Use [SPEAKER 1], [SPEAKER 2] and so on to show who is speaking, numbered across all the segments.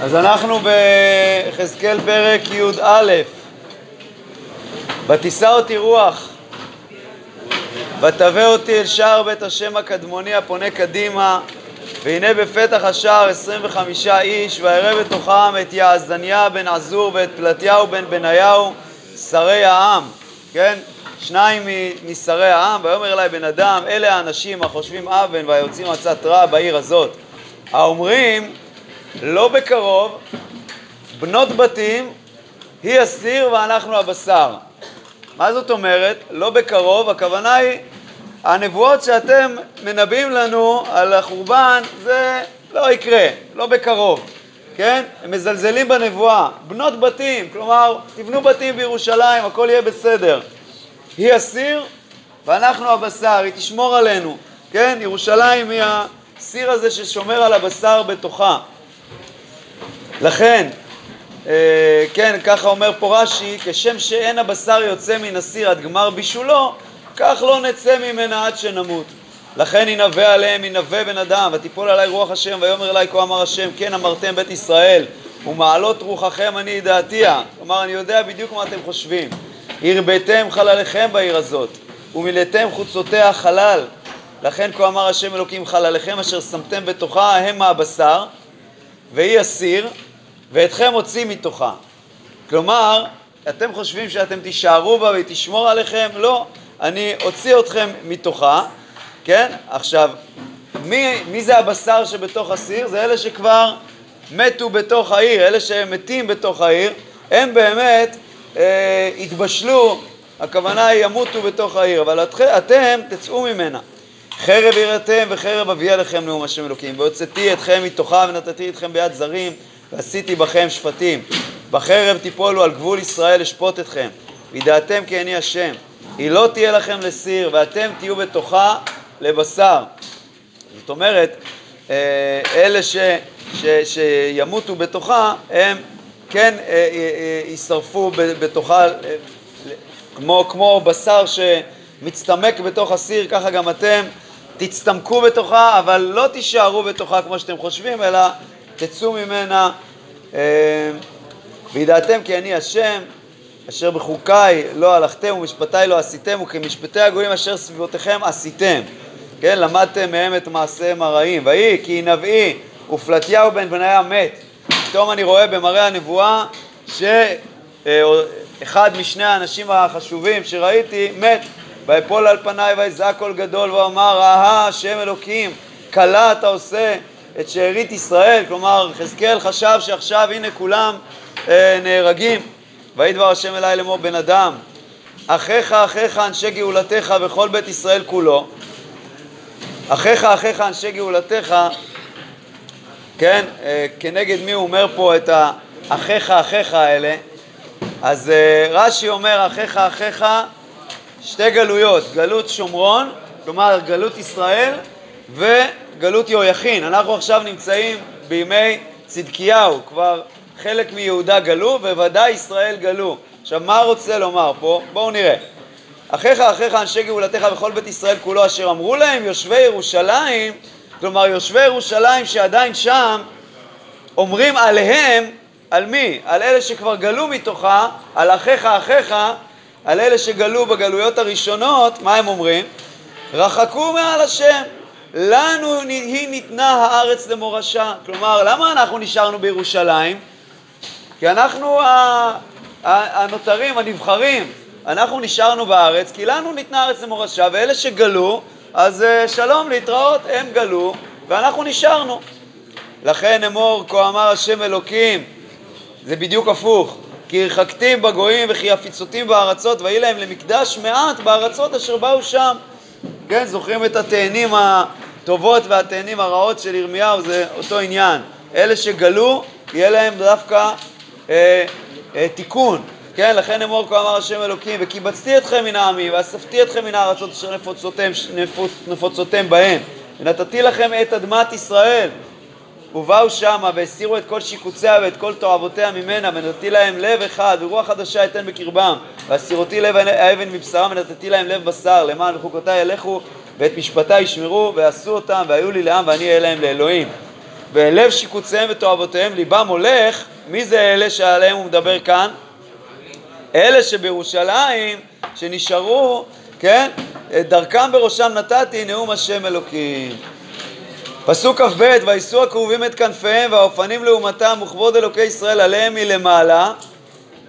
[SPEAKER 1] אז אנחנו ביחזקאל פרק י"א. ותישא אותי רוח, ותבא אותי אל שער בית השם הקדמוני הפונה קדימה, והנה בפתח השער עשרים וחמישה איש, ואראה בתוכם את יעזניה בן עזור ואת פלטיהו בן בניהו, שרי העם, כן? שניים משרי העם, ויאמר אלי בן אדם, אלה האנשים החושבים אבן והיוצאים עצת רע בעיר הזאת, האומרים לא בקרוב, בנות בתים, היא הסיר ואנחנו הבשר. מה זאת אומרת? לא בקרוב, הכוונה היא, הנבואות שאתם מנבאים לנו על החורבן, זה לא יקרה, לא בקרוב, כן? הם מזלזלים בנבואה. בנות בתים, כלומר, תבנו בתים בירושלים, הכל יהיה בסדר. היא הסיר ואנחנו הבשר, היא תשמור עלינו, כן? ירושלים היא הסיר הזה ששומר על הבשר בתוכה. לכן, אה, כן, ככה אומר פה רש"י, כשם שאין הבשר יוצא מן הסיר עד גמר בישולו, כך לא נצא ממנה עד שנמות. לכן ינבא עליהם, ינבא בן אדם, ותיפול עלי רוח השם, ויאמר אלי כה אמר השם, כן אמרתם בית ישראל, ומעלות רוחכם אני ידעתיה. כלומר, אני יודע בדיוק מה אתם חושבים. הרביתם חלליכם בעיר הזאת, ומילאתם חוצותיה חלל. לכן כה אמר השם אלוקים חלליכם אשר שמתם בתוכה הם הבשר, והיא הסיר, ואתכם הוציא מתוכה. כלומר, אתם חושבים שאתם תישארו בה והיא תשמור עליכם? לא, אני אוציא אתכם מתוכה, כן? עכשיו, מי, מי זה הבשר שבתוך הסיר? זה אלה שכבר מתו בתוך העיר, אלה שמתים בתוך העיר, הם באמת אה, התבשלו, הכוונה היא ימותו בתוך העיר, אבל את, אתם תצאו ממנה. חרב יראתם וחרב אביא עליכם נאום השם אלוקים, והוצאתי אתכם מתוכה ונתתי אתכם ביד זרים ועשיתי בכם שפטים. בחרב תיפולו על גבול ישראל לשפוט אתכם, וידעתם כי אני השם. היא לא תהיה לכם לסיר, ואתם תהיו בתוכה לבשר. זאת אומרת, אה, אלה ש, ש, שימותו בתוכה, הם כן אה, אה, יישרפו בתוכה, כמו, כמו בשר שמצטמק בתוך הסיר, ככה גם אתם תצטמקו בתוכה, אבל לא תישארו בתוכה כמו שאתם חושבים, אלא תצאו ממנה, אה, וידעתם כי אני השם, אשר בחוקיי לא הלכתם ומשפטיי לא עשיתם, וכמשפטי הגויים אשר סביבותיכם עשיתם. כן, למדתם מהם את מעשיהם הרעים. ויהי כי נביא ופלטיהו בן בניה מת. פתאום אני רואה במראה הנבואה שאחד משני האנשים החשובים שראיתי מת. ויפול על פניי ויזעק קול גדול ואמר, אהה השם אלוקים, כלה אתה עושה את שארית ישראל, כלומר חזקאל חשב שעכשיו הנה כולם אה, נהרגים. דבר השם אליי לאמור בן אדם, אחיך אחיך אנשי גאולתך וכל בית ישראל כולו, אחיך אחיך אנשי גאולתך, כן, אה, כנגד מי הוא אומר פה את האחיך אחיך האלה, אז אה, רש"י אומר אחיך אחיך שתי גלויות, גלות שומרון, כלומר גלות ישראל, וגלות יהויכין. אנחנו עכשיו נמצאים בימי צדקיהו, כבר חלק מיהודה גלו, וודאי ישראל גלו. עכשיו, מה רוצה לומר פה? בואו נראה. אחיך אחיך אנשי גאולתך וכל בית ישראל כולו אשר אמרו להם יושבי ירושלים, כלומר יושבי ירושלים שעדיין שם, אומרים עליהם, על מי? על אלה שכבר גלו מתוכה, על אחיך אחיך, על אלה שגלו בגלויות הראשונות, מה הם אומרים? רחקו מעל השם, לנו היא ניתנה הארץ למורשה. כלומר, למה אנחנו נשארנו בירושלים? כי אנחנו הנותרים, הנבחרים, אנחנו נשארנו בארץ, כי לנו ניתנה הארץ למורשה, ואלה שגלו, אז אה, שלום, להתראות, הם גלו, ואנחנו נשארנו. לכן אמור, כה אמר השם אלוקים, זה בדיוק הפוך. כי הרחקתים בגויים וכי הפיצותים בארצות, ויהי להם למקדש מעט בארצות אשר באו שם. כן, זוכרים את התאנים הטובות והתאנים הרעות של ירמיהו, זה אותו עניין. אלה שגלו, יהיה להם דווקא אה, אה, תיקון. כן, לכן אמור כה אמר השם אלוקים, וקיבצתי אתכם מן העמים, ואספתי אתכם מן הארצות אשר נפוצותם, נפוצ, נפוצותם בהן, ונתתי לכם את אדמת ישראל, ובאו שמה והסירו את כל שיקוציה ואת כל תועבותיה ממנה ונתתי להם לב אחד ורוח חדשה אתן בקרבם והסירותי לב האבן מבשרם ונתתי להם לב בשר למען בחוקותיי ילכו ואת משפטיי ישמרו ועשו אותם והיו לי לעם ואני אהיה להם לאלוהים בלב שיקוציהם ותועבותיהם ליבם הולך, מי זה אלה שעליהם הוא מדבר כאן? אלה שבירושלים, שנשארו, כן? דרכם בראשם נתתי נאום השם אלוקים. פסוק כ"ב: ויישאו הכרובים את כנפיהם והאופנים לעומתם וכבוד אלוקי ישראל עליהם מלמעלה.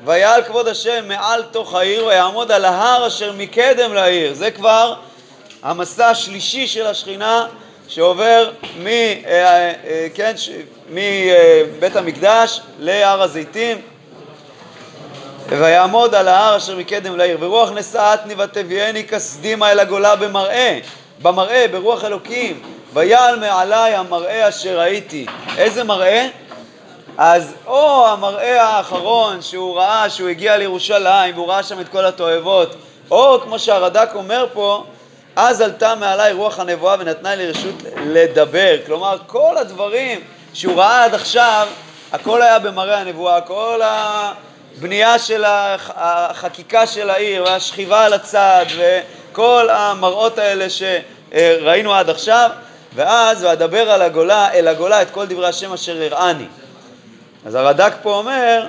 [SPEAKER 1] ויעל כבוד השם מעל תוך העיר ויעמוד על ההר אשר מקדם לעיר. זה כבר המסע השלישי של השכינה שעובר מ, אה, אה, כן, מבית המקדש להר הזיתים. ויעמוד על ההר אשר מקדם לעיר ורוח נשאתני ותביאני כסדימה אל הגולה במראה. במראה ברוח אלוקים ויעל מעלי המראה אשר ראיתי איזה מראה? אז או המראה האחרון שהוא ראה שהוא הגיע לירושלים והוא ראה שם את כל התועבות או כמו שהרד"ק אומר פה אז עלתה מעלי רוח הנבואה ונתנה לי רשות לדבר. כלומר, כל הדברים שהוא ראה עד עכשיו, הכל היה במראה הנבואה, כל הבנייה של החקיקה של העיר והשכיבה על הצד וכל המראות האלה שראינו עד עכשיו, ואז ואדבר על הגולה, אל הגולה את כל דברי השם אשר הראני. אז הרד"ק פה אומר,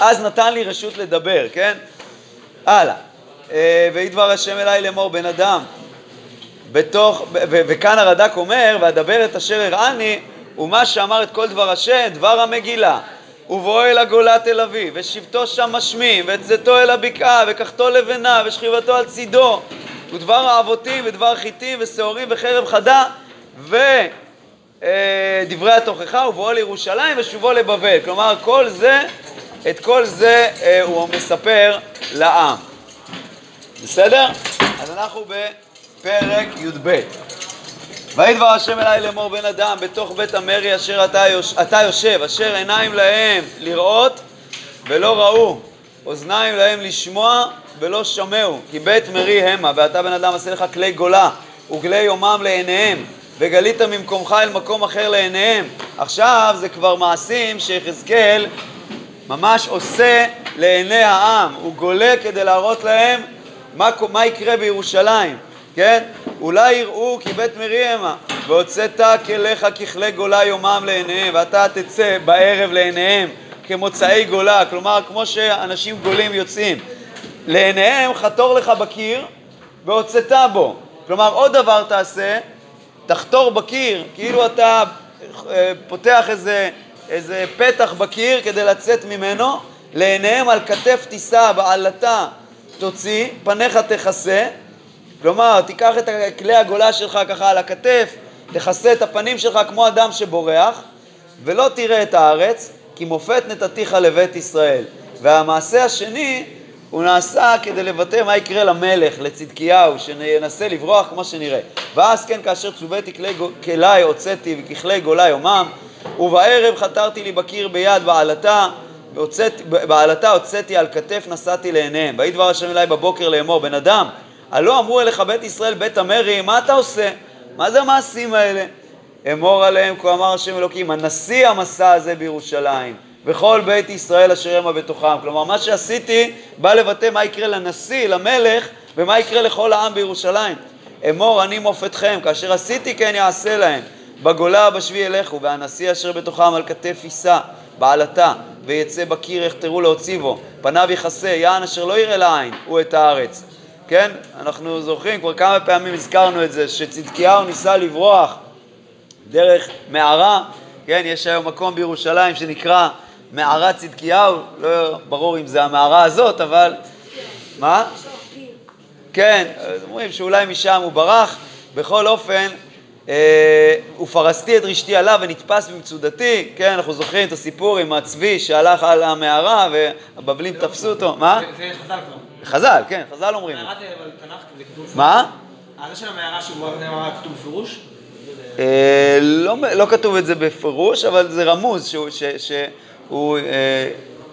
[SPEAKER 1] אז נתן לי רשות לדבר, כן? הלאה. אה, ויהי דבר השם אליי לאמור בן אדם בתוך, וכאן הרד"ק אומר, ואדבר את אשר הראני, ומה שאמר את כל דבר השם, דבר המגילה. ובואו אל הגולה תל אביב, ושבתו שם משמים, ואת אל הבקעה, וקחתו לבנה, ושכיבתו על צידו, ודבר האבותים, ודבר חיטים, ושעורים, וחרב חדה, ודברי התוכחה, ובואו לירושלים, ושובו לבבל. כלומר, כל זה, את כל זה אה, הוא מספר לעם. בסדר? אז אנחנו בפרק י"ב. ויהי דבר השם אליי לאמור בן אדם בתוך בית המרי אשר אתה, יוש... אתה יושב, אשר עיניים להם לראות ולא ראו, אוזניים להם לשמוע ולא שמעו, כי בית מרי המה, ואתה בן אדם עשה לך כלי גולה וכלי יומם לעיניהם, וגלית ממקומך אל מקום אחר לעיניהם. עכשיו זה כבר מעשים שיחזקאל ממש עושה לעיני העם, הוא גולה כדי להראות להם מה, מה יקרה בירושלים, כן? אולי יראו כי בית מרימה, והוצאת כליך ככלי גולה יומם לעיניהם, ואתה תצא בערב לעיניהם כמוצאי גולה, כלומר כמו שאנשים גולים יוצאים. לעיניהם חתור לך בקיר והוצאת בו. כלומר עוד דבר תעשה, תחתור בקיר, כאילו אתה אה, פותח איזה, איזה פתח בקיר כדי לצאת ממנו, לעיניהם על כתף תישא בעלתה תוציא, פניך תכסה, כלומר, תיקח את כלי הגולה שלך ככה על הכתף, תכסה את הפנים שלך כמו אדם שבורח, ולא תראה את הארץ, כי מופת נתתיך לבית ישראל. והמעשה השני, הוא נעשה כדי לבטא מה יקרה למלך, לצדקיהו, שינסה לברוח כמו שנראה. ואז כן, כאשר צוויתי כלי הוצאתי וככלי גולה יומם, ובערב חתרתי לי בקיר ביד בעלתה, בעלתה הוצאתי על כתף נשאתי לעיניהם. ויהי דבר השם אליי בבוקר לאמור, בן אדם, הלא אמרו אליך בית ישראל בית המרי, מה אתה עושה? מה זה המעשים האלה? אמור עליהם, כה אמר השם אלוקים, הנשיא המסע הזה בירושלים, וכל בית ישראל אשר המה בתוכם. כלומר, מה שעשיתי בא לבטא מה יקרה לנשיא, למלך, ומה יקרה לכל העם בירושלים. אמור אני מופתכם, כאשר עשיתי כן יעשה להם. בגולה בשבי אלכו, והנשיא אשר בתוכם על כתף יישא, בעלתה, ויצא בקיר יחתרו להוציא בו, פניו יכסה, יען אשר לא יראה לעין, הוא את הארץ. כן? אנחנו זוכרים, כבר כמה פעמים הזכרנו את זה, שצדקיהו ניסה לברוח דרך מערה, כן? יש היום מקום בירושלים שנקרא מערת צדקיהו, לא ברור אם זה המערה הזאת, אבל... מה? כן, אומרים שאולי משם הוא ברח. בכל אופן, אה, ופרסתי את רשתי עליו ונתפס במצודתי, כן, אנחנו זוכרים את הסיפור עם הצבי שהלך על המערה והבבלים תפסו אותו, מה?
[SPEAKER 2] זה חז"ל כבר.
[SPEAKER 1] חז"ל, כן, חז"ל אומרים. מה?
[SPEAKER 2] זה של המערה שהוא מערה כתוב בפירוש?
[SPEAKER 1] אה, לא, לא כתוב את זה בפירוש, אבל זה רמוז שהוא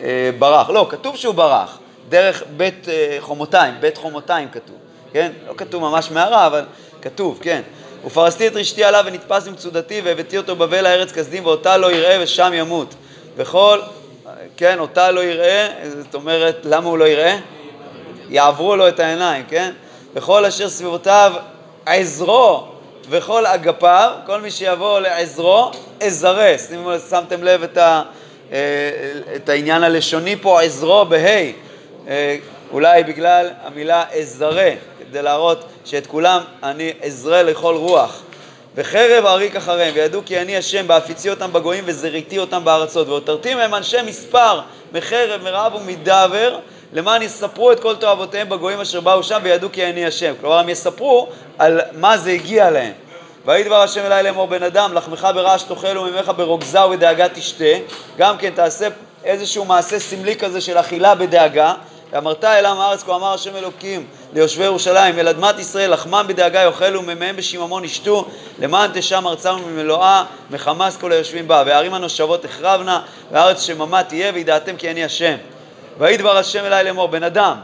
[SPEAKER 1] אה, ברח. לא, כתוב שהוא ברח, דרך בית חומותיים, בית חומותיים כתוב, כן? לא כתוב ממש מערה, אבל כתוב, כן. ופרסתי את רשתי עליו ונתפס במצודתי והבאתי אותו בבל הארץ כסדים ואותה לא יראה ושם ימות. וכל, כן, אותה לא יראה, זאת אומרת, למה הוא לא יראה? יעברו לו את העיניים, כן? וכל אשר סביבותיו עזרו וכל אגפיו, כל מי שיבוא לעזרו, אזרה. שמתם לב את, ה, אה, את העניין הלשוני פה, עזרו בה', אה, אולי בגלל המילה אזרה, כדי להראות שאת כולם אני אזרה לכל רוח. וחרב אריק אחריהם, וידעו כי אני השם בהפיצי אותם בגויים וזריתי אותם בארצות, והותרתי מהם אנשי מספר מחרב, מרעב ומדבר, למען יספרו את כל תועבותיהם בגויים אשר באו שם וידעו כי אני השם. כלומר, הם יספרו על מה זה הגיע להם. ויהי דבר השם אלי לאמור בן אדם, לחמך ברעש תאכל וממך ברוגזה ובדאגה תשתה. גם כן תעשה איזשהו מעשה סמלי כזה של אכילה בדאגה. ואמרת אל עם הארץ כה אמר השם אלוקים ליושבי ירושלים אל אדמת ישראל לחמם בדאגה יאכלו ומימיהם בשיממון ישתו למען תשם ארצם ממלואה מחמס כל היושבים בה והערים הנושבות החרבנה והארץ שממה תהיה וידעתם כי אני השם ויהי דבר השם אלי לאמור בן אדם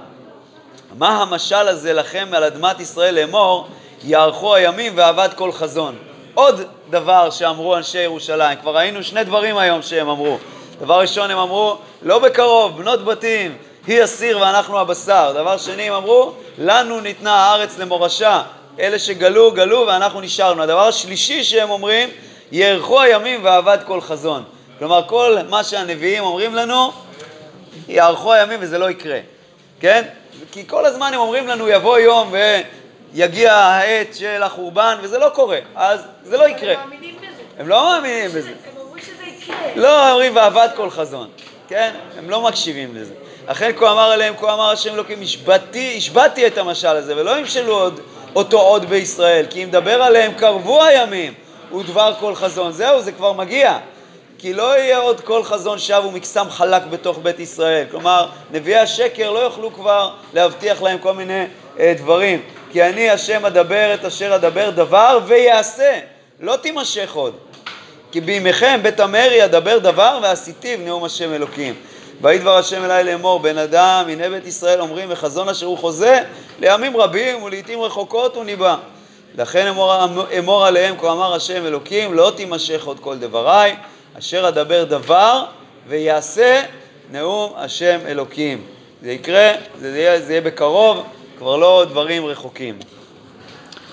[SPEAKER 1] מה המשל הזה לכם על אדמת ישראל לאמור יארכו הימים ואבד כל חזון עוד דבר שאמרו אנשי ירושלים כבר ראינו שני דברים היום שהם אמרו דבר ראשון הם אמרו לא בקרוב בנות בתים היא הסיר ואנחנו הבשר. דבר שני, הם אמרו, לנו ניתנה הארץ למורשה. אלה שגלו, גלו ואנחנו נשארנו. הדבר השלישי שהם אומרים, יארכו הימים ואבד כל חזון. כלומר, כל מה שהנביאים אומרים לנו, יארכו הימים וזה לא יקרה. כן? כי כל הזמן הם אומרים לנו, יבוא יום ויגיע העת של החורבן, וזה לא קורה. אז זה לא יקרה.
[SPEAKER 3] הם מאמינים בזה.
[SPEAKER 1] הם לא מאמינים בזה.
[SPEAKER 3] הם אומרים שזה יקרה.
[SPEAKER 1] לא, אומרים ואבד כל חזון. כן? הם לא מקשיבים לזה. אכן כה אמר עליהם, כה אמר השם אלוקים, השבעתי, השבעתי את המשל הזה, ולא ימשלו עוד, אותו עוד בישראל, כי אם דבר עליהם קרבו הימים, ודבר כל חזון. זהו, זה כבר מגיע. כי לא יהיה עוד כל חזון שב ומקסם חלק בתוך בית ישראל. כלומר, נביאי השקר לא יוכלו כבר להבטיח להם כל מיני אה, דברים. כי אני השם אדבר את אשר אדבר דבר ויעשה, לא תימשך עוד. כי בימיכם בית המרי אדבר דבר ועשיתיו נאום השם אלוקים. ויהי דבר השם אלי לאמור, בן אדם, הנה בית ישראל אומרים, וחזון אשר הוא חוזה, לימים רבים ולעיתים רחוקות הוא ניבא. לכן אמור, אמור עליהם, כה אמר השם אלוקים, לא תימשך עוד כל דבריי, אשר אדבר דבר ויעשה נאום השם אלוקים. זה יקרה, זה יהיה, זה יהיה בקרוב, כבר לא דברים רחוקים.